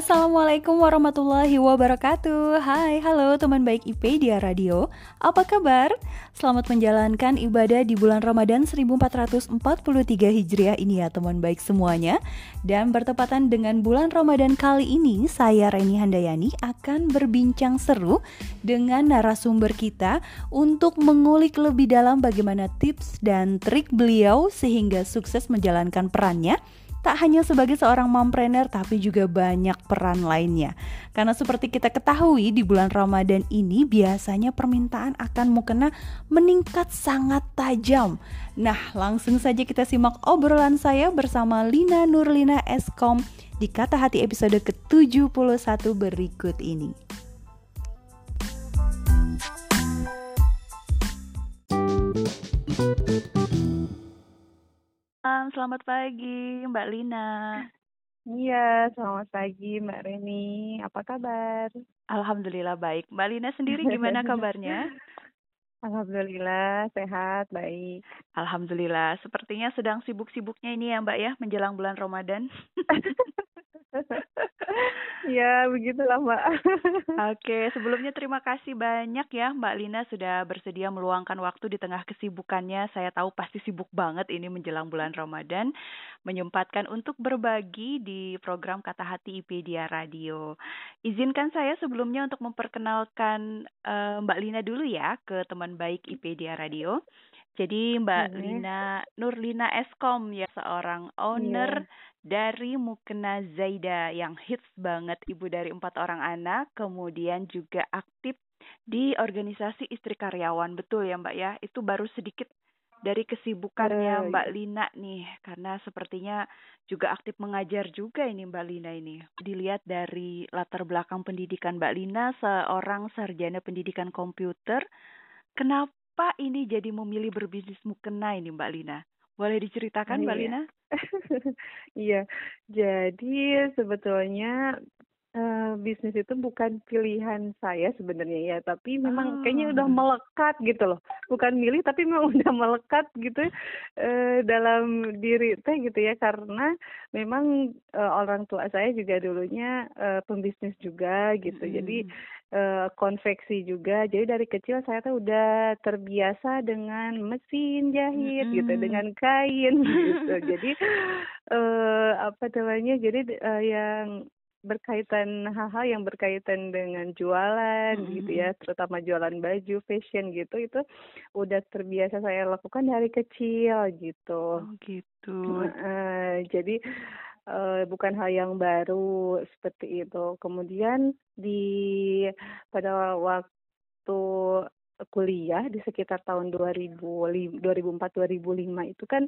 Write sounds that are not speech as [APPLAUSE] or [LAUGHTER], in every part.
Assalamualaikum warahmatullahi wabarakatuh. Hai, halo teman baik IPedia Radio. Apa kabar? Selamat menjalankan ibadah di bulan Ramadan 1443 Hijriah ini ya teman baik semuanya. Dan bertepatan dengan bulan Ramadan kali ini Saya Reni Handayani akan berbincang seru dengan narasumber kita Untuk mengulik lebih dalam bagaimana tips dan trik beliau Sehingga sukses menjalankan perannya tak hanya sebagai seorang mompreneur tapi juga banyak peran lainnya. Karena seperti kita ketahui di bulan Ramadan ini biasanya permintaan akan mukena meningkat sangat tajam. Nah, langsung saja kita simak obrolan saya bersama Lina Nurlina Eskom di Kata Hati episode ke-71 berikut ini. Selamat pagi Mbak Lina. Iya, selamat pagi Mbak Reni. Apa kabar? Alhamdulillah baik. Mbak Lina sendiri gimana [LAUGHS] kabarnya? Alhamdulillah sehat, baik. Alhamdulillah. Sepertinya sedang sibuk-sibuknya ini ya Mbak ya menjelang bulan Ramadan. [LAUGHS] ya begitulah Mbak. [LAUGHS] Oke, sebelumnya terima kasih banyak ya Mbak Lina sudah bersedia meluangkan waktu di tengah kesibukannya. Saya tahu pasti sibuk banget ini menjelang bulan Ramadan, menyempatkan untuk berbagi di program Kata Hati IPedia Radio. Izinkan saya sebelumnya untuk memperkenalkan uh, Mbak Lina dulu ya ke teman baik IPedia Radio. Jadi Mbak hmm. Lina Nurlina Eskom ya seorang owner yeah dari Mukena Zaida yang hits banget ibu dari empat orang anak, kemudian juga aktif di organisasi istri karyawan, betul ya Mbak ya? Itu baru sedikit dari kesibukannya Mbak Lina nih, karena sepertinya juga aktif mengajar juga ini Mbak Lina ini. Dilihat dari latar belakang pendidikan Mbak Lina, seorang sarjana pendidikan komputer, kenapa ini jadi memilih berbisnis mukena ini Mbak Lina? Boleh diceritakan Mbak iya. Lina? [LAUGHS] Iya, jadi sebetulnya uh, bisnis itu bukan pilihan saya sebenarnya ya, tapi memang kayaknya udah ah. melekat gitu loh. Bukan milih tapi memang [LAUGHS] udah melekat gitu uh, dalam diri teh gitu ya karena memang uh, orang tua saya juga dulunya uh, pembisnis juga gitu. Jadi konveksi juga. Jadi dari kecil saya tuh udah terbiasa dengan mesin jahit gitu, dengan kain [LAUGHS] gitu. [LAUGHS] Jadi apa namanya? Jadi yang berkaitan hal-hal yang berkaitan dengan jualan mm -hmm. gitu ya terutama jualan baju fashion gitu itu udah terbiasa saya lakukan dari kecil gitu. Oh, gitu. Uh, jadi uh, bukan hal yang baru seperti itu. Kemudian di pada waktu kuliah di sekitar tahun 2000 2004 2005 itu kan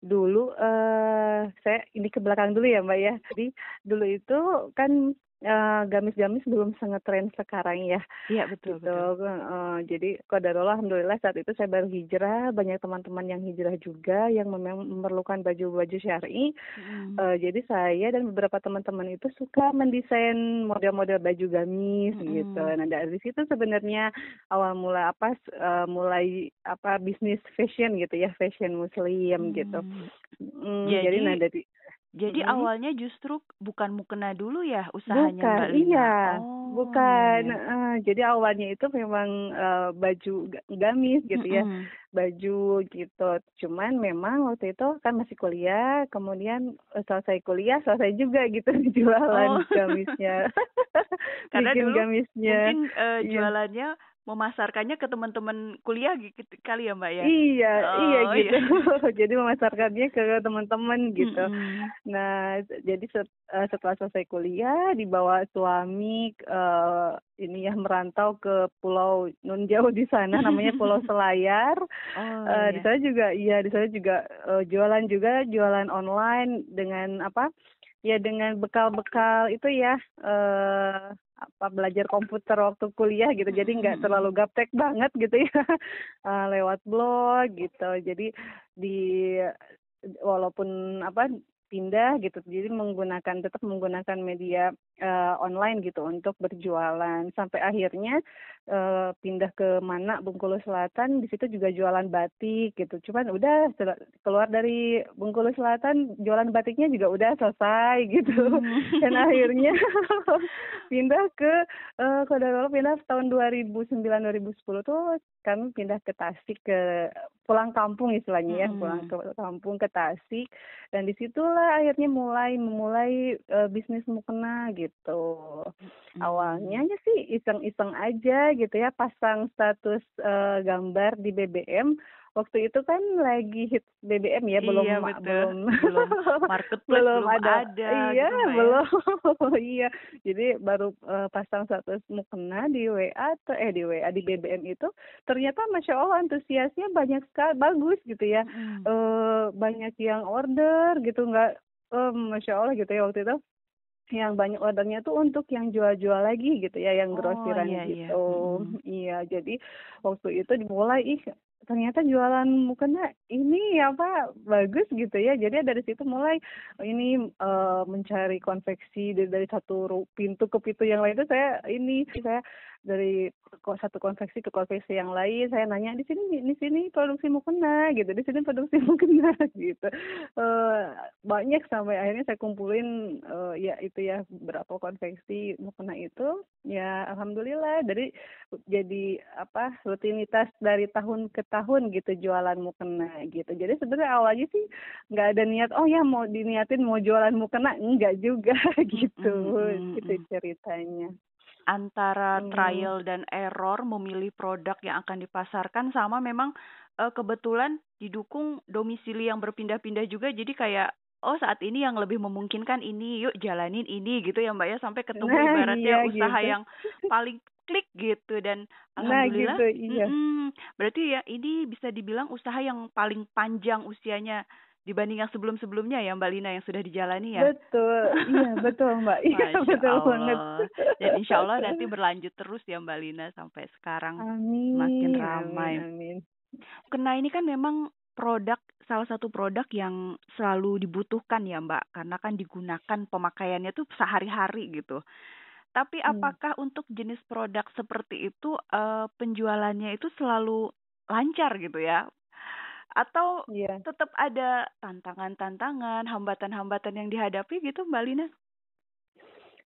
dulu uh, saya ini ke belakang dulu ya Mbak ya. Jadi dulu itu kan eh, gamis-gamis belum sangat tren sekarang ya. Iya betul gitu. betul. Heeh, jadi qadarullah alhamdulillah saat itu saya baru hijrah, banyak teman-teman yang hijrah juga yang memang memerlukan baju-baju syar'i. Mm. Eh, jadi saya dan beberapa teman-teman itu suka mendesain model-model baju gamis gitu. Mm-mm. Nah dari situ sebenarnya awal mula apa eh, mulai apa bisnis fashion gitu ya, fashion muslim gitu. Hmm. Mm, jadi Jadi nah dari jadi Mm-mm. awalnya justru bukan mukena dulu ya usahanya Bukan, Mbak Lina. iya, Oh, bukan. iya, eh, jadi awalnya itu memang eh, baju ga- gamis gitu ya, Mm-mm. baju gitu. Cuman memang waktu itu kan masih kuliah, kemudian selesai kuliah selesai juga gitu [LAUGHS] jualan Oh. gamisnya, [LAUGHS] Karena bikin dulu gamisnya. Mungkin Iya. jualannya memasarkannya ke teman-teman kuliah gitu kali ya Mbak ya. Iya, iya Oh, gitu. iya. [LAUGHS] Jadi memasarkannya ke teman-teman gitu. Mm-mm. Nah, jadi set- eh, setelah selesai kuliah dibawa suami eh, ini ya merantau ke pulau nun jauh di sana namanya Pulau [LAUGHS] Selayar. Oh Eh, di iya. sana juga iya di sana juga eh, jualan juga jualan online dengan apa? Ya dengan bekal-bekal itu ya eh apa belajar komputer waktu kuliah gitu. Jadi nggak terlalu gaptek banget gitu ya. [LAUGHS] Eh, lewat blog gitu. Jadi di walaupun apa pindah gitu jadi menggunakan tetap menggunakan media eh, online gitu untuk berjualan. Sampai akhirnya eh, pindah ke mana Bengkulu Selatan di situ juga jualan batik gitu. Cuman udah keluar dari Bengkulu Selatan jualan batiknya juga udah selesai gitu. Dan akhirnya [LAUGHS] pindah ke eh kalau pindah tahun 2009 2010 tuh kami pindah ke Tasik ke pulang kampung istilahnya ya Mm-mm. pulang ke kampung ke Tasik. Dan di situlah akhirnya mulai memulai eh, bisnis mukena gitu awalnya ya sih iseng-iseng aja gitu ya pasang status eh, gambar di BBM waktu itu kan lagi hit BBM ya belum Iya, betul. belum [LAUGHS] Belum marketplace belum belum ada, ada iya gitu, ya. belum. [LAUGHS] Iya. Jadi baru eh, pasang status mukena di WA atau eh di WA di BBM itu ternyata masya Allah antusiasnya banyak sekali bagus gitu ya. Mm. eh banyak yang order gitu nggak eh, masya Allah gitu ya waktu itu yang banyak ordernya tuh untuk yang jual-jual lagi gitu ya yang Oh, grosiran iya, iya. gitu Mm-mm. iya jadi waktu itu dimulai ih ternyata jualan mukena ini apa bagus gitu ya jadi dari situ mulai ini eh, mencari konveksi dari, dari satu pintu ke pintu yang lain itu saya ini saya dari satu konveksi ke konveksi yang lain saya nanya di sini di sini produksi mukena gitu. Di sini produksi mukena [LAUGHS] gitu. Eh, banyak sampai akhirnya saya kumpulin eh, ya itu ya berapa konveksi mukena itu. Ya alhamdulillah. Dari jadi apa rutinitas dari tahun ke tahun gitu jualan mukena gitu. Jadi sebenarnya awalnya sih nggak ada niat oh ya mau diniatin mau jualan mukena enggak juga [LAUGHS] gitu mm, gitu mm. ceritanya antara Hmm. trial dan error memilih produk yang akan dipasarkan sama memang eh, kebetulan didukung domisili yang berpindah-pindah juga. Jadi kayak oh saat ini yang lebih memungkinkan ini yuk jalanin ini gitu ya Mbak ya. Sampai ketemu Nah, ibaratnya iya, usaha gitu. yang paling klik gitu. Dan nah alhamdulillah gitu iya. mm-mm, berarti ya ini bisa dibilang usaha yang paling panjang usianya dibanding yang sebelum-sebelumnya ya Mbak Lina yang sudah dijalani ya betul iya betul mbak [LAUGHS] iya betul banget Allah. Dan insya Allah nanti berlanjut terus ya Mbak Lina sampai sekarang. amin makin ramai. amin, amin. Kena ini kan memang produk salah satu produk yang selalu dibutuhkan ya Mbak, karena kan digunakan pemakaiannya tuh sehari-hari gitu. Tapi Hmm. apakah untuk jenis produk seperti itu eh, penjualannya itu selalu lancar gitu ya? Atau iya tetap ada tantangan-tantangan, hambatan-hambatan yang dihadapi gitu Mbak Lina?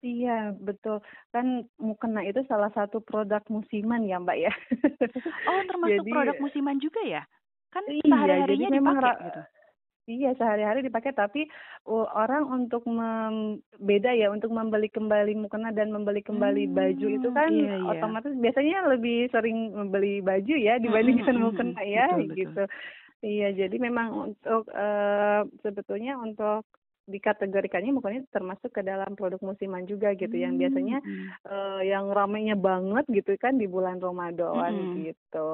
Iya, betul. Kan mukena itu salah satu produk musiman ya, Mbak ya. [LAUGHS] Oh, termasuk Jadi, produk musiman juga ya? Kan Iya, sehari-harinya dipakai gitu. Iya, sehari-hari dipakai tapi orang untuk mem- beda ya untuk membeli kembali mukena dan membeli kembali baju itu Hmm, kan iya, iya. otomatis biasanya lebih sering membeli baju ya dibandingkan mm, mm, mukena ya Betul, betul. Iya, jadi memang untuk eh, sebetulnya untuk dikategorikannya mukanya termasuk ke dalam produk musiman juga gitu yang biasanya Hmm, eh, yang ramainya banget gitu kan di bulan Ramadan Mm-mm. gitu.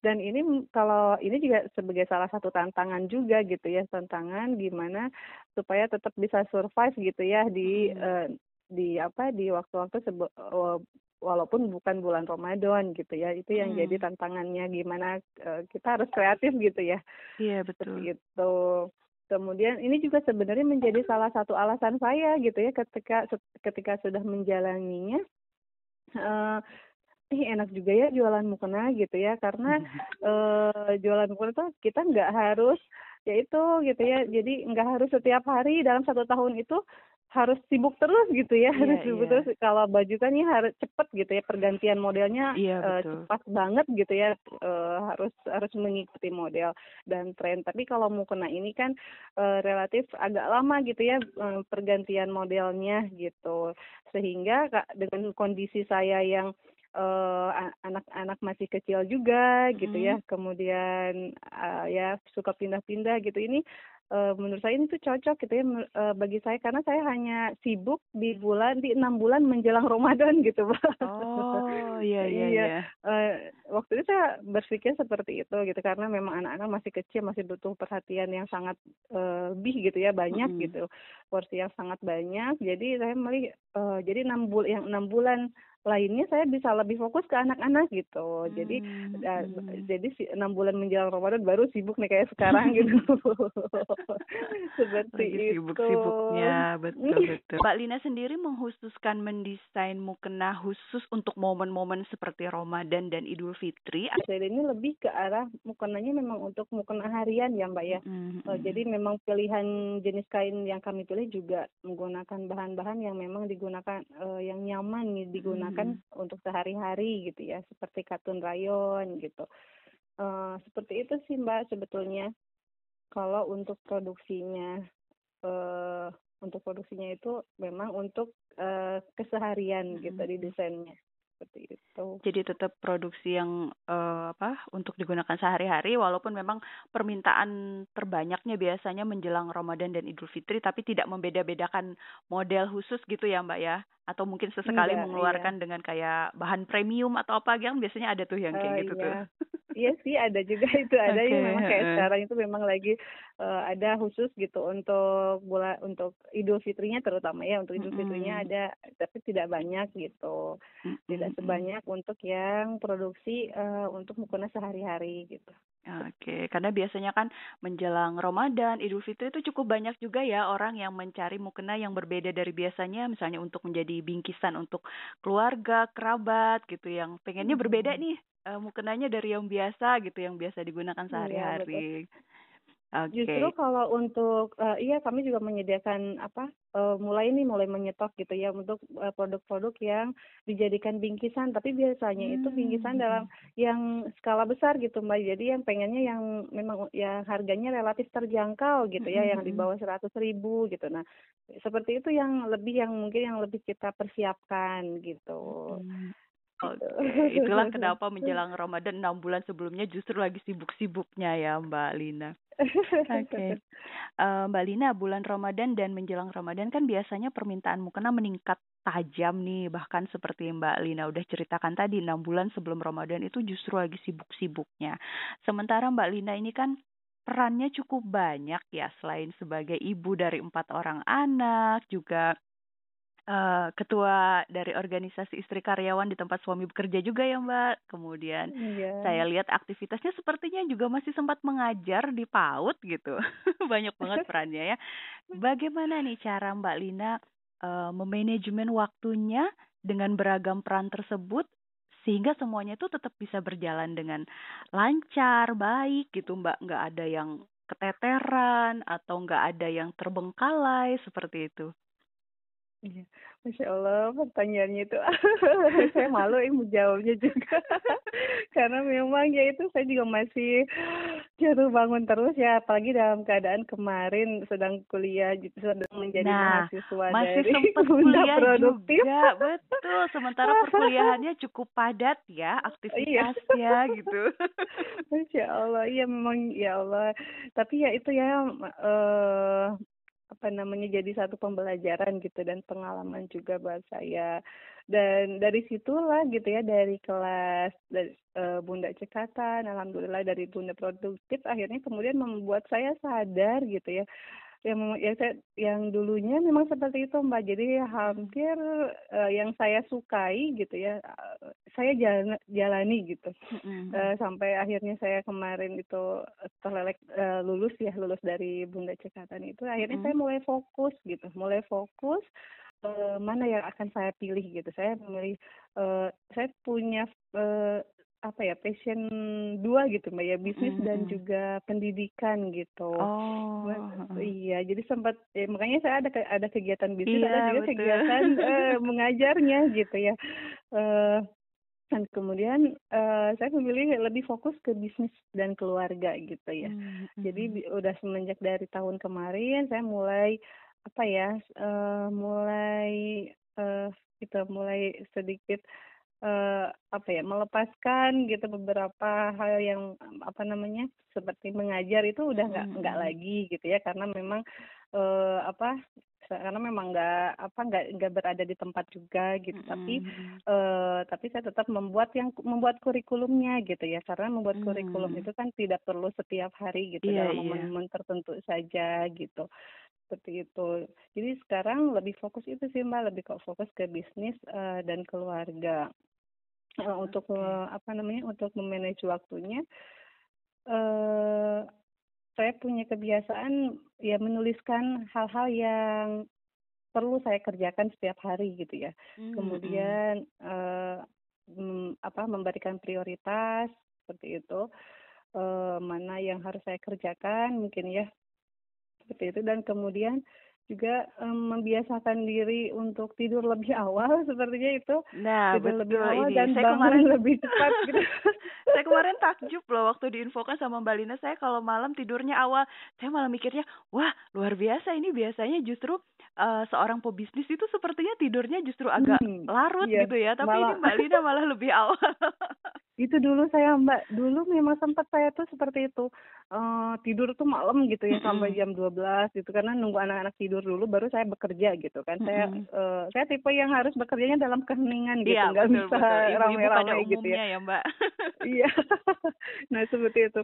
Dan ini kalau ini juga sebagai salah satu tantangan juga gitu ya, tantangan gimana supaya tetap bisa survive gitu ya di Mm. eh, di apa di waktu-waktu sebe uh, walaupun bukan bulan Ramadan gitu ya itu yang Hmm. jadi tantangannya gimana uh, kita harus kreatif gitu ya Iya, betul. itu kemudian ini juga sebenarnya menjadi salah satu alasan saya gitu ya ketika ketika sudah menjalaninya eh ih enak juga ya jualan mukena gitu ya karena [LAUGHS] eh jualan mukena tuh kita nggak harus ya itu gitu ya jadi nggak harus setiap hari dalam satu tahun itu harus sibuk terus gitu ya harus Iya, sibuk iya. terus kalau baju kan ya harus cepet gitu ya pergantian modelnya Iya, eh, betul. cepat banget gitu ya eh, harus harus mengikuti model dan tren tapi kalau mukena ini kan eh, relatif agak lama gitu ya eh, pergantian modelnya gitu sehingga Kak, dengan kondisi saya yang anak-anak masih kecil juga gitu ya kemudian eh, ya suka pindah-pindah gitu ini eh, menurut saya ini tuh cocok gitu ya eh, bagi saya karena saya hanya sibuk di bulan di enam bulan menjelang Ramadan gitu Pak. Oh, iya [LAUGHS] iya Iya. iya. Eh, waktu itu saya berpikir seperti itu gitu karena memang anak-anak masih kecil masih butuh perhatian yang sangat eh, lebih gitu ya banyak Mm-mm. gitu porsi yang sangat banyak jadi saya melihat eh, jadi enam bulan yang enam bulan lainnya saya bisa lebih fokus ke anak-anak gitu jadi Hmm, eh, hmm. jadi si enam bulan menjelang Ramadan baru sibuk nih kayak sekarang gitu [LAUGHS] [LAUGHS] seperti Lagi itu sibuk-sibuknya, betul betul. Mbak Lina sendiri menghususkan mendesain mukena khusus untuk momen-momen seperti Ramadan dan Idul Fitri. Jadi ini lebih ke arah mukenanya memang untuk mukena harian ya Mbak ya Mm, Eh, mm. jadi memang pilihan jenis kain yang kami pilih juga menggunakan bahan-bahan yang memang digunakan eh, yang nyaman nih, digunakan untuk sehari-hari gitu ya, seperti katun rayon gitu. Eh, seperti itu sih Mbak sebetulnya. Kalau untuk produksinya, eh untuk produksinya itu memang untuk eh, keseharian gitu di desainnya seperti itu. Jadi tetap produksi yang eh, apa untuk digunakan sehari-hari walaupun memang permintaan terbanyaknya biasanya menjelang Ramadan dan Idul Fitri tapi tidak membeda-bedakan model khusus gitu ya Mbak ya atau mungkin sesekali Enggak, iya. mengeluarkan dengan kayak bahan premium atau apa kan biasanya ada tuh yang kayak gitu tuh. iya. Iya sih ada juga [LAUGHS] itu ada Oke, yang memang kayak sekarang itu memang lagi eh, ada khusus gitu untuk bulan untuk Idul Fitrinya terutama ya untuk Idul Fitrinya Mm-mm. ada tapi tidak banyak gitu tidak Mm-mm. Sebanyak untuk yang produksi eh, untuk mukena sehari-hari gitu. Oke, karena biasanya kan menjelang Ramadan, Idul Fitri itu cukup banyak juga ya orang yang mencari mukena yang berbeda dari biasanya, misalnya untuk menjadi bingkisan untuk keluarga, kerabat gitu, yang pengennya berbeda nih eh, mukenanya dari yang biasa gitu, yang biasa digunakan Iya, sehari-hari. Justru kalau untuk eh, iya kami juga menyediakan apa eh, mulai nih mulai menyetok gitu ya untuk eh, produk-produk yang dijadikan bingkisan tapi biasanya itu bingkisan Hmm. dalam yang skala besar gitu Mbak. Jadi yang pengennya yang memang yang harganya relatif terjangkau gitu ya yang di Mm-mm. bawah seratus ribu gitu. Nah seperti itu yang lebih yang mungkin yang lebih kita persiapkan gitu. Hmm. Gitu. [LAUGHS] Itulah kenapa menjelang Ramadan enam bulan sebelumnya justru lagi sibuk-sibuknya ya Mbak Lina. Oke, [LAUGHS] Eh, Mbak Lina, bulan Ramadan dan menjelang Ramadan kan biasanya permintaan mukena meningkat tajam nih, bahkan seperti Mbak Lina udah ceritakan tadi, enam bulan sebelum Ramadan itu justru lagi sibuk-sibuknya. Sementara Mbak Lina ini kan perannya cukup banyak ya, selain sebagai ibu dari empat orang anak, juga eh, ketua dari organisasi istri karyawan di tempat suami bekerja juga ya Mbak. Kemudian Iya. saya lihat aktivitasnya sepertinya juga masih sempat mengajar di PAUD gitu. [LAUGHS] Banyak banget [LAUGHS] perannya ya. Bagaimana nih cara Mbak Lina eh, memanajemen waktunya dengan beragam peran tersebut sehingga semuanya itu tetap bisa berjalan dengan lancar, baik gitu Mbak. Nggak ada yang keteteran atau nggak ada yang terbengkalai seperti itu. Iya, Masya Allah pertanyaannya itu [LAUGHS] saya malu ini menjawabnya juga [LAUGHS] karena memang ya itu saya juga masih jatuh bangun terus ya apalagi dalam keadaan kemarin sedang kuliah gitu, sedang menjadi Nah, mahasiswa masih dari sempat kuliah Produktif. juga, betul. Sementara [LAUGHS] perkuliahannya cukup padat ya Iya. aktivitasnya gitu. Masya Allah, iya memang ya Allah. Tapi ya itu ya eh apa namanya jadi satu pembelajaran gitu dan pengalaman juga buat saya. Dan dari situlah gitu ya dari kelas dari eh, Bunda Cekatan, alhamdulillah dari Bunda Produktif akhirnya kemudian membuat saya sadar gitu ya yang yang saya yang dulunya memang seperti itu mbak jadi hampir uh, yang saya sukai gitu ya uh, saya jalan, jalani gitu mm-hmm. uh, sampai akhirnya saya kemarin itu terlelek uh, lulus ya lulus dari Bunda Cekatan itu akhirnya mm-hmm. saya mulai fokus gitu mulai fokus uh, mana yang akan saya pilih gitu saya memilih uh, saya punya uh, apa ya passion dua gitu mbak ya bisnis mm -hmm. dan juga pendidikan gitu. Oh. Iya jadi sempat ya, makanya saya ada ada kegiatan bisnis iya, ada juga betul. kegiatan uh, [LAUGHS] mengajarnya gitu ya. Uh, dan kemudian uh, saya memilih lebih fokus ke bisnis dan keluarga gitu ya. Mm -hmm. Jadi udah semenjak dari tahun kemarin saya mulai apa ya uh, mulai uh, kita mulai sedikit uh, apa ya melepaskan gitu beberapa hal yang apa namanya seperti mengajar itu udah nggak hmm. nggak lagi gitu ya karena memang uh, apa karena memang nggak apa nggak nggak berada di tempat juga gitu -hmm. tapi uh, tapi saya tetap membuat yang membuat kurikulumnya gitu ya karena membuat -hmm. kurikulum itu kan tidak perlu setiap hari gitu yeah, dalam iya. momen-momen tertentu saja gitu seperti itu. Jadi sekarang lebih fokus itu sih mbak, lebih kok fokus ke bisnis uh, dan keluarga uh, untuk uh, apa namanya untuk memanage waktunya uh, saya punya kebiasaan ya menuliskan hal-hal yang perlu saya kerjakan setiap hari gitu ya. Mm-hmm. kemudian uh, mm, apa memberikan prioritas seperti itu. Uh, mana yang harus saya kerjakan mungkin ya seperti itu. Dan kemudian juga um, membiasakan diri untuk tidur lebih [LAUGHS] awal sepertinya itu. Nah, tidur lebih awal ini. dan saya bangun kemarin, [LAUGHS] lebih cepat gitu. [LAUGHS] saya kemarin takjub loh waktu diinfokan sama Mbak Lina. Saya kalau malam tidurnya awal. Saya malah mikirnya wah luar biasa ini. Biasanya justru uh, seorang pebisnis itu sepertinya tidurnya justru agak hmm, larut iya, gitu ya. Tapi malah, ini Mbak Lina malah lebih awal. Itu dulu saya mbak. Dulu memang sempat saya tuh seperti itu. Uh, tidur tuh malam gitu ya sampai jam 12 gitu. Karena nunggu anak-anak tidur dulu baru saya bekerja gitu kan. Saya uh, saya tipe yang harus bekerjanya dalam keheningan gitu. Iya, nggak betul, bisa ramai-ramai gitu ya, ya mbak. [LAUGHS] Iya. [LAUGHS] Nah seperti itu.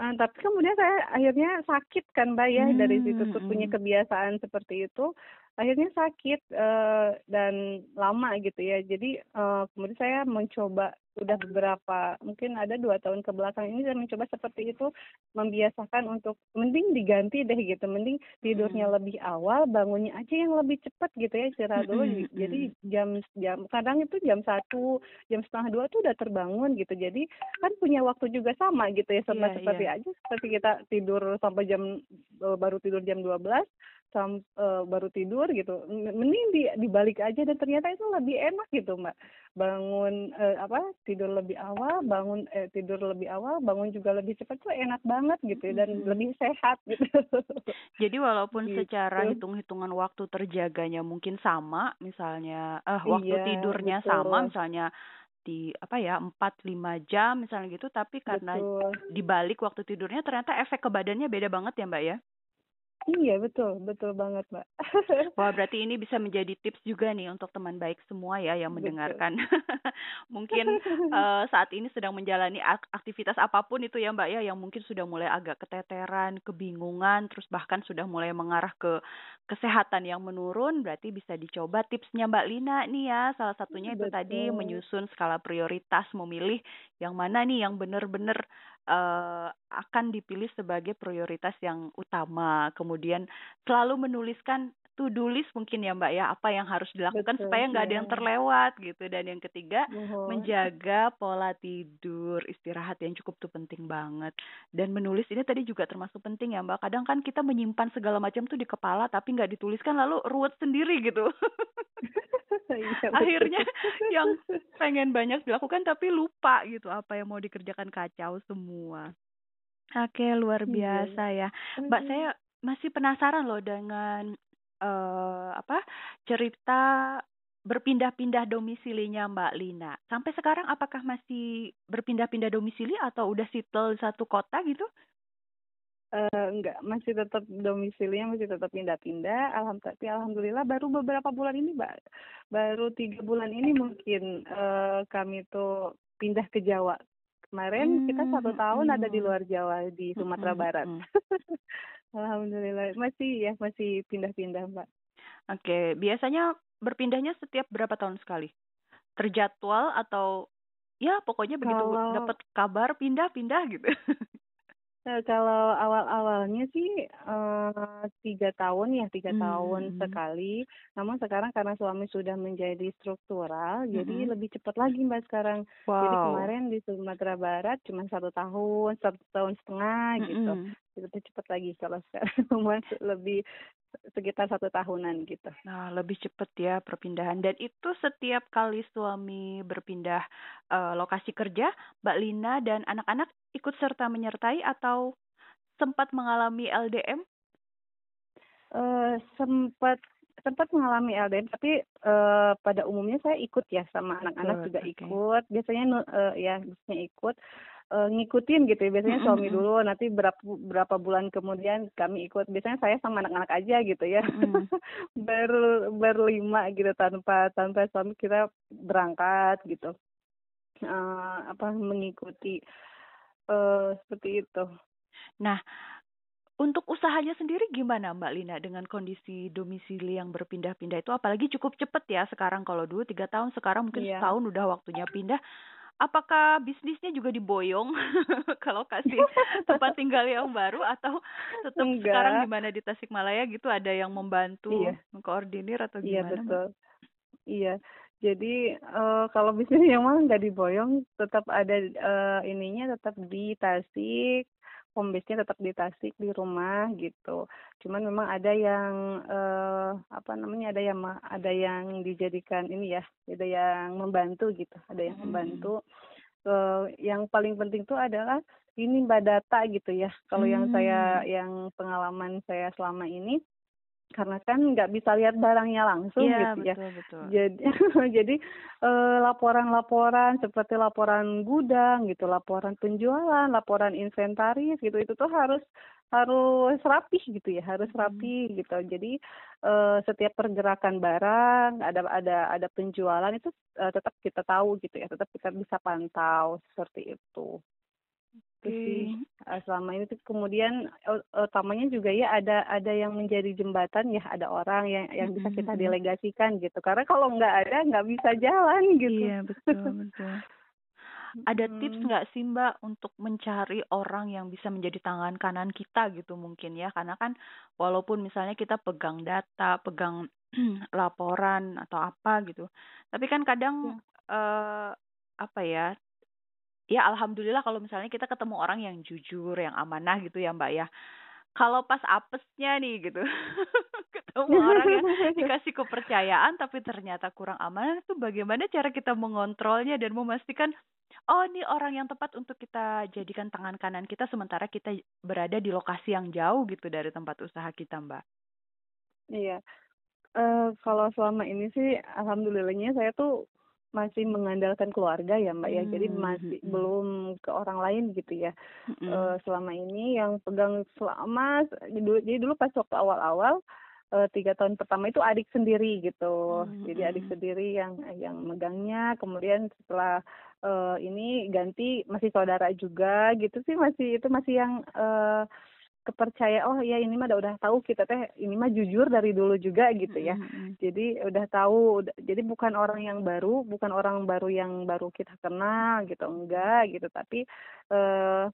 Uh, tapi kemudian saya akhirnya sakit kan mbak ya hmm, dari situ tuh punya kebiasaan seperti itu akhirnya sakit uh, dan lama gitu ya jadi uh, kemudian saya mencoba udah beberapa mungkin ada dua tahun ke belakang ini saya mencoba seperti itu membiasakan untuk mending diganti deh gitu mending tidurnya hmm. lebih awal bangunnya aja yang lebih cepat gitu ya istirahat dulu hmm. jadi jam jam kadang itu jam satu jam setengah dua tuh udah terbangun gitu jadi kan punya waktu juga sama gitu ya sama yeah, seperti yeah. aja seperti kita tidur sampai jam baru tidur jam dua belas sam, uh, baru tidur gitu mending di dibalik aja dan ternyata itu lebih enak gitu mbak bangun uh, apa tidur lebih awal bangun eh, tidur lebih awal bangun juga lebih cepat tuh enak banget gitu dan hmm. lebih sehat gitu jadi walaupun gitu. secara hitung-hitungan waktu terjaganya mungkin sama misalnya eh waktu iya, tidurnya betul. sama misalnya di apa ya empat lima jam misalnya gitu tapi karena Betul. dibalik waktu tidurnya ternyata efek ke badannya beda banget ya mbak ya Iya betul, betul banget mbak. [LAUGHS] Wah berarti ini bisa menjadi tips juga nih untuk teman baik semua ya yang mendengarkan. [LAUGHS] mungkin uh, [LAUGHS] saat ini sedang menjalani aktivitas apa pun itu ya mbak ya yang mungkin sudah mulai agak keteteran, kebingungan, terus bahkan sudah mulai mengarah ke kesehatan yang menurun. Berarti bisa dicoba tipsnya mbak Lina nih ya. Salah satunya itu betul. tadi menyusun skala prioritas, memilih yang mana nih yang benar-benar uh, akan dipilih sebagai prioritas yang utama. Kemudian selalu menuliskan to-do list mungkin ya Mbak ya, apa yang harus dilakukan Betul, supaya nggak ya. ada yang terlewat gitu. Dan yang ketiga, Uhum. menjaga pola tidur, istirahat yang cukup tuh penting banget. Dan menulis ini tadi juga termasuk penting ya Mbak. Kadang kan kita menyimpan segala macam tuh di kepala tapi nggak dituliskan lalu ruwet sendiri gitu. [LAUGHS] Iya, [LAUGHS] Akhirnya yang pengen banyak dilakukan tapi lupa gitu apa yang mau dikerjakan kacau semua. Oke, luar iya. biasa ya. Mbak, saya masih penasaran loh dengan uh, apa cerita berpindah-pindah domisilinya Mbak Lina. Sampai sekarang apakah masih berpindah-pindah domisili atau udah settle satu kota gitu? uh, enggak, masih tetap domisilinya masih tetap pindah-pindah. Alhamdulillah, alhamdulillah baru beberapa bulan ini, Mbak, baru tiga bulan ini mungkin uh, kami tuh pindah ke Jawa. Kemarin hmm, kita satu tahun hmm. ada di luar Jawa di Sumatera hmm, Barat. [LAUGHS] Alhamdulillah masih ya masih pindah-pindah mbak. Oke, biasanya berpindahnya setiap berapa tahun sekali? Terjadwal atau ya pokoknya begitu Kalau dapat kabar pindah-pindah gitu. [LAUGHS] Eh, kalau awal-awalnya sih eh, tiga tahun ya tiga Hmm, tahun hmm. sekali. Namun sekarang karena suami sudah menjadi struktural, jadi Mm-mm. lebih cepat lagi mbak sekarang. Jadi Wow. kemarin di Sumatera Barat cuma satu tahun, satu tahun setengah gitu. Mm-mm. Lebih cepat lagi kalau [LAUGHS] sekarang masuk lebih sekitar satu tahunan gitu. Nah, lebih cepet ya perpindahan. Dan itu setiap kali suami berpindah eh, lokasi kerja, Mbak Lina dan anak-anak ikut serta menyertai atau sempat mengalami LDM? Eh sempat sempat mengalami LDM tapi eh, pada umumnya saya ikut ya sama anak-anak juga oke. ikut biasanya eh, ya biasanya ikut eh, ngikutin gitu ya biasanya suami dulu nanti berapa berapa bulan kemudian kami ikut biasanya saya sama anak-anak aja gitu ya Mm-mm. [LAUGHS] ber berlima gitu tanpa tanpa suami kita berangkat gitu Eh, apa mengikuti eh seperti itu Nah, untuk usahanya sendiri gimana Mbak Lina dengan kondisi domisili yang berpindah-pindah itu? Apalagi cukup cepet ya sekarang kalau dulu tiga tahun, sekarang mungkin Iya. setahun udah waktunya pindah. Apakah bisnisnya juga diboyong [LAUGHS] kalau kasih tempat tinggal yang baru atau tetap Enggak. sekarang gimana di Tasikmalaya gitu ada yang membantu Iya. mengkoordinir atau Iya gimana Mbak? betul. Iya. Jadi eh, kalau bisnis yang mah nggak diboyong, tetap ada eh, ininya tetap di Tasik, home base-nya tetap di Tasik di rumah gitu. Cuman memang ada yang eh, apa namanya ada yang ada yang dijadikan ini ya, ada yang membantu gitu, ada yang membantu. Eh, yang paling penting tuh adalah ini mbak data gitu ya. Kalau yang saya Hmm. yang pengalaman saya selama ini karena kan nggak bisa lihat barangnya langsung Iya, gitu ya. betul betul. Jadi [LAUGHS] jadi eh, laporan-laporan seperti laporan gudang gitu, laporan penjualan, laporan inventaris gitu itu tuh harus harus rapih gitu ya, harus Hmm. rapi gitu. Jadi eh, setiap pergerakan barang ada ada ada penjualan itu eh, tetap kita tahu gitu ya, tetap kita bisa pantau seperti itu. Itu sih Oke. eh, selama ini tuh kemudian eh, utamanya juga ya ada ada yang menjadi jembatan ya ada orang yang yang bisa kita delegasikan gitu karena kalau nggak ada nggak bisa jalan [LAUGHS] gitu Iya, betul betul. Ada tips nggak sih Mbak untuk mencari orang yang bisa menjadi tangan kanan kita gitu mungkin ya? Karena kan walaupun misalnya kita pegang data, pegang [CLEARS THROAT] laporan atau apa gitu, tapi kan kadang eh apa ya? Ya alhamdulillah kalau misalnya kita ketemu orang yang jujur, yang amanah gitu ya Mbak ya. Kalau pas apesnya nih gitu, [LAUGHS] ketemu orang yang dikasih kepercayaan tapi ternyata kurang amanah itu bagaimana cara kita mengontrolnya dan memastikan oh ini orang yang tepat untuk kita jadikan tangan kanan kita sementara kita berada di lokasi yang jauh gitu dari tempat usaha kita Mbak. Iya. Eh kalau selama ini sih alhamdulillahnya saya tuh masih mengandalkan keluarga ya Mbak ya. Jadi Hmm, masih hmm. belum ke orang lain gitu ya. Mm-mm. Eh selama ini yang pegang selama jadi dulu pas waktu awal-awal eh, tiga tahun pertama itu adik sendiri gitu. Hmm, Jadi adik hmm. sendiri yang yang megangnya. Kemudian setelah eh, ini ganti masih saudara juga gitu sih masih itu masih yang eh, kepercaya oh ya ini mah udah, udah tahu kita teh ini mah jujur dari dulu juga gitu ya. Mm-mm. Jadi udah tahu, udah- jadi bukan orang yang baru, bukan orang baru yang baru kita kenal gitu, enggak gitu. Tapi eh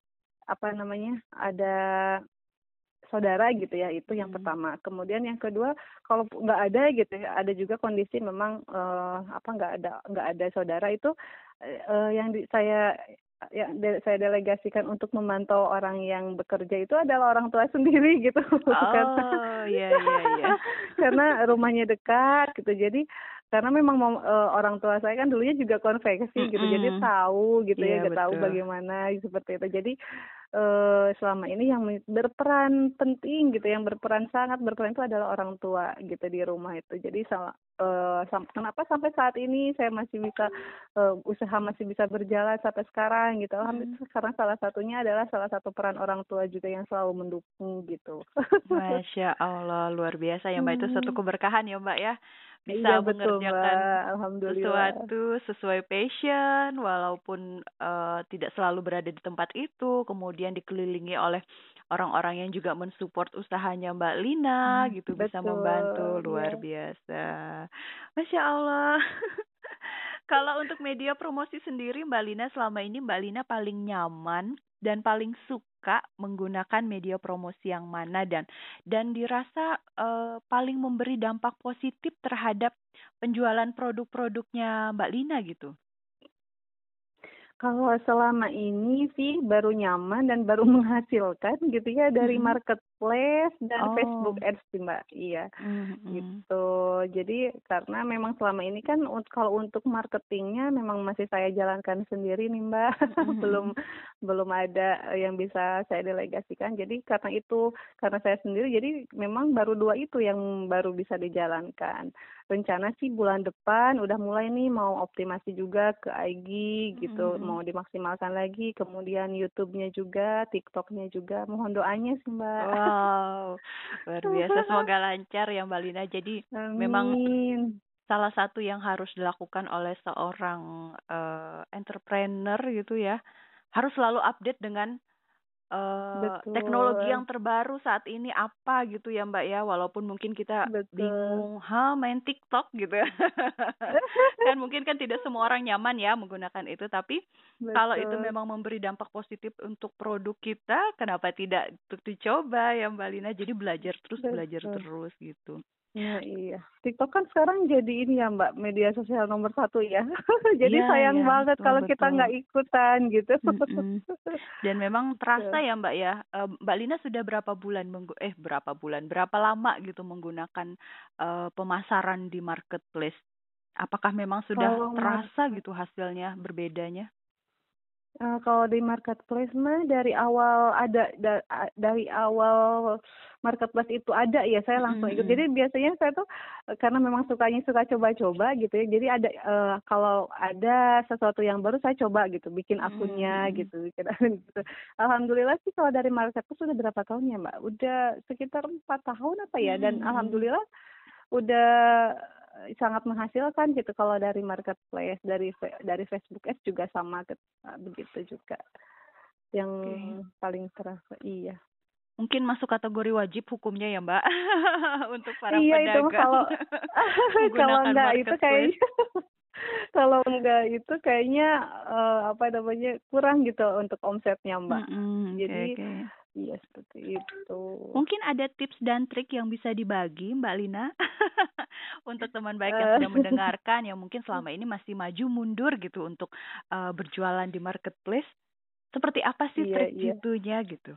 apa namanya ada saudara gitu ya, itu yang Hmm. pertama. Kemudian yang kedua, kalau nggak ada gitu ya, ada juga kondisi memang eh apa nggak ada nggak ada saudara itu eh eh, yang di, saya yang de- saya delegasikan untuk memantau orang yang bekerja itu adalah orang tua [LAUGHS] sendiri gitu. Karena- Oh iya iya iya. [LAUGHS] karena rumahnya dekat gitu jadi karena memang mau- eh, orang tua saya kan dulunya juga konveksi gitu jadi tahu gitu Iya, ya tahu betul. bagaimana seperti itu. Jadi eh selama ini yang berperan penting gitu yang berperan sangat berperan itu adalah orang tua gitu di rumah itu. Jadi sama eh, sam- kenapa sampai saat ini saya masih bisa eh, usaha masih bisa berjalan sampai sekarang gitu? Alhamdulillah sekarang salah satunya adalah salah satu peran orang tua juga yang selalu mendukung gitu. Masya Allah luar biasa ya Mbak. Itu satu Hmm. keberkahan ya Mbak ya bisa iya betul mengerjakan mbak alhamdulillah sesuatu sesuai passion walaupun eh, tidak selalu berada di tempat itu kemudian dikelilingi oleh orang-orang yang juga mensupport usahanya Mbak Lina Hmm, gitu bisa betul, membantu luar iya. biasa. Masya Allah. [LAUGHS] Kalau untuk media promosi sendiri Mbak Lina selama ini Mbak Lina paling nyaman dan paling suka menggunakan media promosi yang mana dan dan dirasa eh, paling memberi dampak positif terhadap penjualan produk-produknya Mbak Lina gitu. Kalau selama ini sih baru nyaman dan baru [LAUGHS] menghasilkan gitu ya dari Mhm. Marketplace dan Oh. Facebook Ads sih Mbak. Iya. Mhm. gitu. Jadi karena memang selama ini kan kalau untuk marketingnya memang masih saya jalankan sendiri nih Mbak, [LAUGHS] Mhm. belum belum ada yang bisa saya delegasikan. Jadi karena itu karena saya sendiri jadi memang baru dua itu yang baru bisa dijalankan. Rencana sih bulan depan udah mulai nih mau optimasi juga ke IG gitu, Mhm. mau dimaksimalkan lagi. Kemudian YouTube-nya juga, TikTok-nya juga. Mohon doanya sih Mbak. Wow, luar biasa. Semoga lancar ya Mbak Lina. Jadi memang Amin. salah satu yang harus dilakukan oleh seorang eh, entrepreneur gitu ya, harus selalu update dengan eh, teknologi Betul. yang terbaru saat ini apa gitu ya Mbak ya. Walaupun mungkin kita Betul. bingung, ha main TikTok gitu [LAUGHS] kan mungkin kan tidak semua orang nyaman ya menggunakan itu, tapi kalau itu Betul. memang memberi dampak positif untuk produk kita, kenapa tidak untuk dicoba ya Mbak Lina? Jadi belajar terus, belajar Betul. terus gitu. Nah, iya. TikTok kan sekarang jadi ini ya Mbak, media sosial nomor satu ya. [LAUGHS] Jadi Iya, sayang iya, banget betul, kalau kita nggak ikutan gitu. Mm-mm. Dan memang [LAUGHS] terasa Betul. ya Mbak ya, Mbak Lina sudah berapa bulan menggu eh berapa bulan, berapa lama gitu menggunakan eh, pemasaran di marketplace? Apakah memang sudah Kalau terasa gitu hasilnya berbedanya? Eh, kalau di marketplace mah dari awal ada da- dari awal marketplace itu ada ya saya langsung ikut. Mm-mm. Jadi biasanya saya tuh karena memang sukanya suka coba-coba gitu ya. Jadi ada eh, kalau ada sesuatu yang baru saya coba gitu, bikin akunnya Mm-mm. gitu, [LAUGHS] gitu. Alhamdulillah sih kalau dari marketplace sudah berapa tahun ya Mbak? Udah sekitar empat tahun apa ya? Dan Mm-mm. alhamdulillah udah sangat menghasilkan gitu. Kalau dari marketplace dari dari Facebook Ads juga sama eh, begitu juga. Yang Oke. paling terasa iya. Mungkin masuk kategori wajib hukumnya ya Mbak. [LAUGHS] Untuk para iya itu pedagang kalau [LAUGHS] [LAUGHS] kalau menggunakan enggak itu kayaknya kalau enggak itu kayaknya eh, apa namanya kurang gitu untuk omsetnya Mbak. Mm-mm, oke, jadi oke. Iya seperti itu Mungkin ada tips dan trik yang bisa dibagi Mbak Lina [LAUGHS] untuk teman baik yang Eh. sudah mendengarkan yang mungkin [LAUGHS] selama ini masih maju mundur gitu untuk eh, berjualan di marketplace. Seperti apa sih Iya, trik iya. jitunya gitu?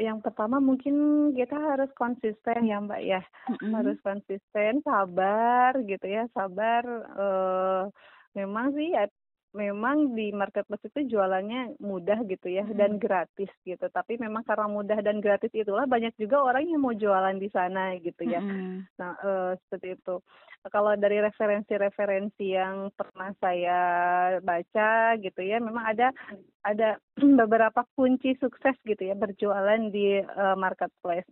yang pertama mungkin kita harus konsisten ya Mbak ya Mm-mm. harus konsisten, sabar gitu ya, sabar. eh memang sih ya, memang di marketplace itu jualannya mudah gitu ya dan Mm. gratis gitu. Tapi memang karena mudah dan gratis itulah banyak juga orang yang mau jualan di sana gitu ya. Mm-mm. Nah, eh, seperti itu. Kalau dari referensi-referensi yang pernah saya baca gitu ya, memang ada ada [CLEARS THROAT] beberapa kunci sukses gitu ya berjualan di eh, marketplace.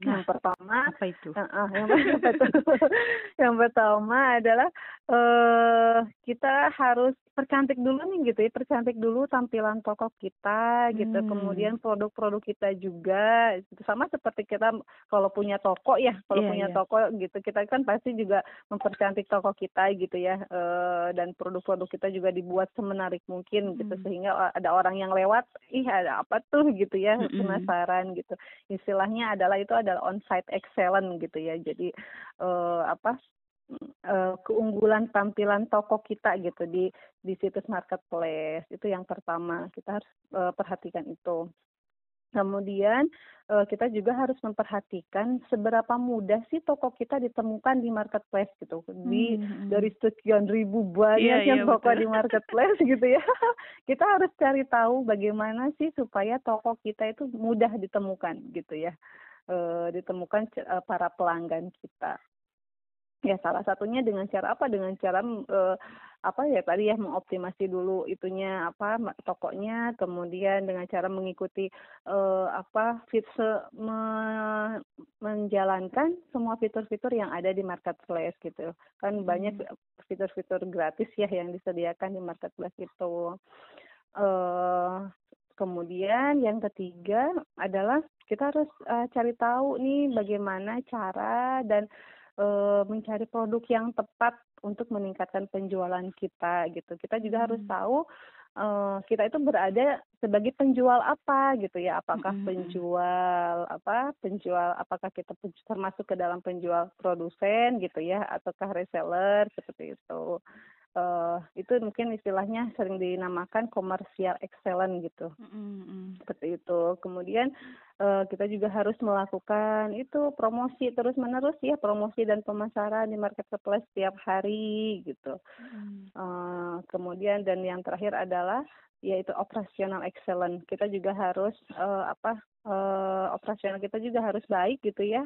Nah, Yang pertama apa itu? [LAUGHS] Heeh, yang pertama, [LAUGHS] yang pertama adalah eh kita harus percantik dulu nih gitu ya, percantik dulu tampilan toko kita gitu, Hmm. kemudian produk-produk kita juga sama seperti kita kalau punya toko ya, kalau Iya, punya iya. toko gitu kita kan pasti juga mempercantik toko kita gitu ya, eh, dan produk-produk kita juga dibuat semenarik mungkin gitu Mm. sehingga ada orang yang lewat, ih ada apa tuh gitu ya, Mm-mm. penasaran gitu istilahnya adalah itu adalah on-site excellent gitu ya. Jadi eh, apa eh, keunggulan tampilan toko kita gitu di di situs marketplace itu yang pertama kita harus eh, perhatikan itu. Kemudian eh, kita juga harus memperhatikan seberapa mudah sih toko kita ditemukan di marketplace gitu. Di Mm-mm. dari sekian ribu banyak Iya, yang iya, toko betul. di marketplace gitu ya. [LAUGHS] Kita harus cari tahu bagaimana sih supaya toko kita itu mudah ditemukan gitu ya. Eh, ditemukan eh, para pelanggan kita. Ya salah satunya dengan cara apa? Dengan cara eh, apa ya tadi ya mengoptimasi dulu itunya apa tokonya, kemudian dengan cara mengikuti eh, apa fit se- me- menjalankan semua fitur-fitur yang ada di marketplace gitu. Kan banyak fitur-fitur gratis ya yang disediakan di marketplace itu. eh kemudian yang ketiga adalah kita harus uh, cari tahu nih bagaimana cara dan uh, mencari produk yang tepat untuk meningkatkan penjualan kita gitu. Kita juga hmm. harus tahu uh, kita itu berada sebagai penjual apa gitu ya apakah hmm. penjual apa penjual apakah kita termasuk ke dalam penjual produsen gitu ya ataukah reseller seperti itu uh, itu mungkin istilahnya sering dinamakan komersial excellent gitu. Mm-hmm. seperti itu. Kemudian uh, kita juga harus melakukan itu promosi terus menerus ya promosi dan pemasaran di marketplace setiap hari gitu. Mm-hmm. uh, kemudian dan yang terakhir adalah yaitu operasional excellent. Kita juga harus uh, apa uh, operasional kita juga harus baik gitu ya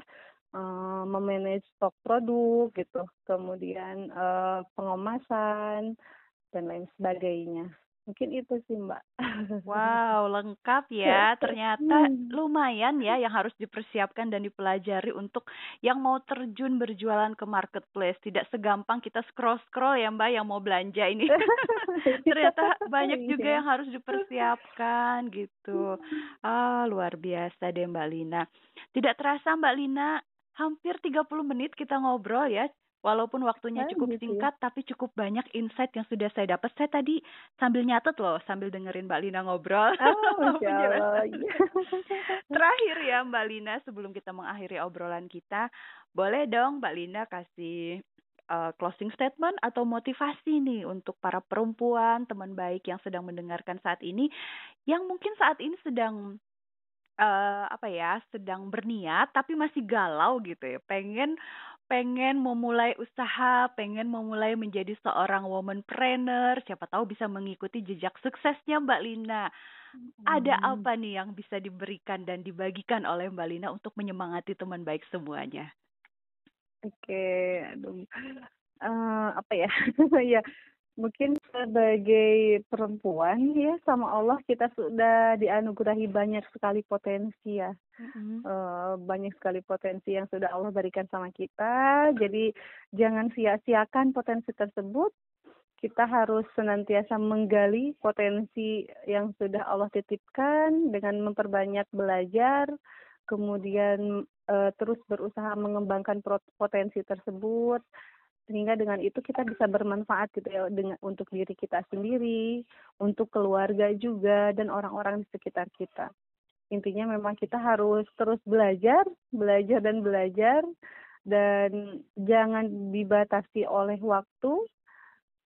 uh, memanage stok produk gitu, kemudian uh, pengemasan dan lain sebagainya. Mungkin itu sih Mbak. Wow, lengkap ya. [LAUGHS] Ternyata hmm. lumayan ya yang harus dipersiapkan dan dipelajari untuk yang mau terjun berjualan ke marketplace. Tidak segampang kita scroll-scroll ya Mbak yang mau belanja ini. [LAUGHS] Ternyata banyak juga yang harus dipersiapkan gitu. Ah, luar biasa deh Mbak Lina. Tidak terasa Mbak Lina hampir 30 menit kita ngobrol ya. Walaupun waktunya cukup gitu ya. singkat, tapi cukup banyak insight yang sudah saya dapat. Saya tadi sambil nyatet loh, sambil dengerin Mbak Lina ngobrol. [LAUGHS] Oh. [LAUGHS] Terakhir ya Mbak Lina, sebelum kita mengakhiri obrolan kita, boleh dong Mbak Lina kasih uh, closing statement atau motivasi nih untuk para perempuan, teman baik yang sedang mendengarkan saat ini, yang mungkin saat ini sedang uh, apa ya, sedang berniat tapi masih galau gitu ya, pengen pengen memulai usaha, pengen memulai menjadi seorang womanpreneur, siapa tahu bisa mengikuti jejak suksesnya Mbak Lina. Ada apa nih yang bisa diberikan dan dibagikan oleh Mbak Lina untuk menyemangati teman baik semuanya? Oke, aduh, uh, apa ya, [LAUGHS] ya mungkin sebagai perempuan ya sama Allah kita sudah dianugerahi banyak sekali potensi ya. Mm-hmm. uh, banyak sekali potensi yang sudah Allah berikan sama kita. Jadi jangan sia-siakan potensi tersebut. Kita harus senantiasa menggali potensi yang sudah Allah titipkan dengan memperbanyak belajar kemudian uh, terus berusaha mengembangkan potensi tersebut sehingga dengan itu kita bisa bermanfaat gitu ya dengan untuk diri kita sendiri, untuk keluarga juga dan orang-orang di sekitar kita. Intinya memang kita harus terus belajar, belajar dan belajar dan jangan dibatasi oleh waktu,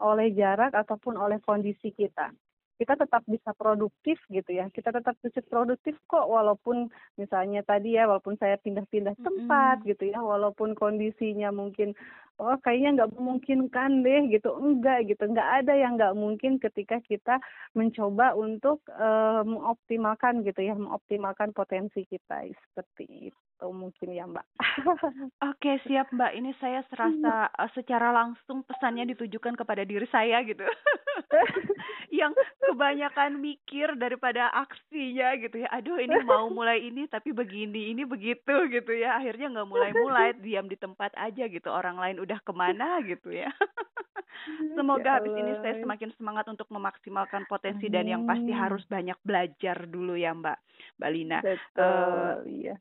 oleh jarak ataupun oleh kondisi kita kita tetap bisa produktif gitu ya. Kita tetap bisa produktif kok walaupun misalnya tadi ya walaupun saya pindah-pindah tempat mm -hmm. gitu ya walaupun kondisinya mungkin oh kayaknya nggak memungkinkan deh gitu. Enggak gitu. Nggak ada yang nggak mungkin ketika kita mencoba untuk uh, mengoptimalkan gitu ya mengoptimalkan potensi kita. Seperti itu mungkin ya mbak. [LAUGHS] Oke siap mbak. Ini saya serasa uh, secara langsung pesannya ditujukan kepada diri saya gitu [LAUGHS] yang kebanyakan mikir daripada aksinya gitu ya. Aduh ini mau mulai ini tapi begini ini begitu gitu ya. Akhirnya nggak mulai-mulai diam di tempat aja gitu. Orang lain udah ke mana gitu ya. [LAUGHS] Semoga ya habis ini saya semakin semangat untuk memaksimalkan potensi dan yang pasti harus banyak belajar dulu ya Mbak, Mbak Lina. Betul, uh, iya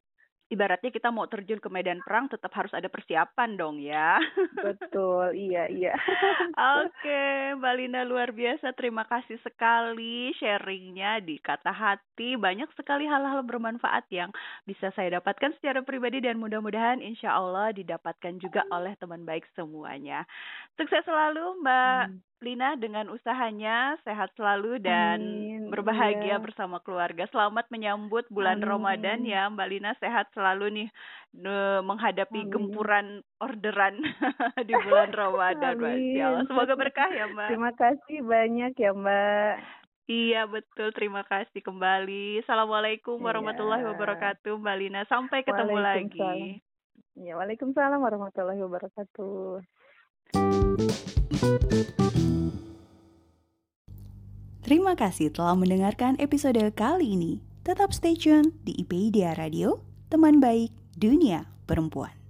ibaratnya kita mau terjun ke medan perang tetap harus ada persiapan dong ya. Betul, iya iya. [LAUGHS] Oke, Mbak Lina luar biasa. Terima kasih sekali sharingnya di kata hati. Banyak sekali hal-hal bermanfaat yang bisa saya dapatkan secara pribadi dan mudah-mudahan insya Allah didapatkan juga oleh teman baik semuanya. Sukses selalu Mbak. Hmm. Lina dengan usahanya sehat selalu dan Amin. berbahagia yeah. bersama keluarga. Selamat menyambut bulan Amin. Ramadan ya Mbak Lina sehat selalu nih menghadapi Amin. gempuran orderan [LAUGHS] di bulan Ramadan. Amin. Semoga berkah ya Mbak. Terima kasih banyak ya Mbak. Iya betul, terima kasih kembali. Assalamualaikum iya. warahmatullahi wabarakatuh, Mbak Lina. Sampai ketemu lagi. Ya, Waalaikumsalam warahmatullahi wabarakatuh. Terima kasih telah mendengarkan episode kali ini. Tetap stay tune di IPIDIA Radio, teman baik dunia perempuan.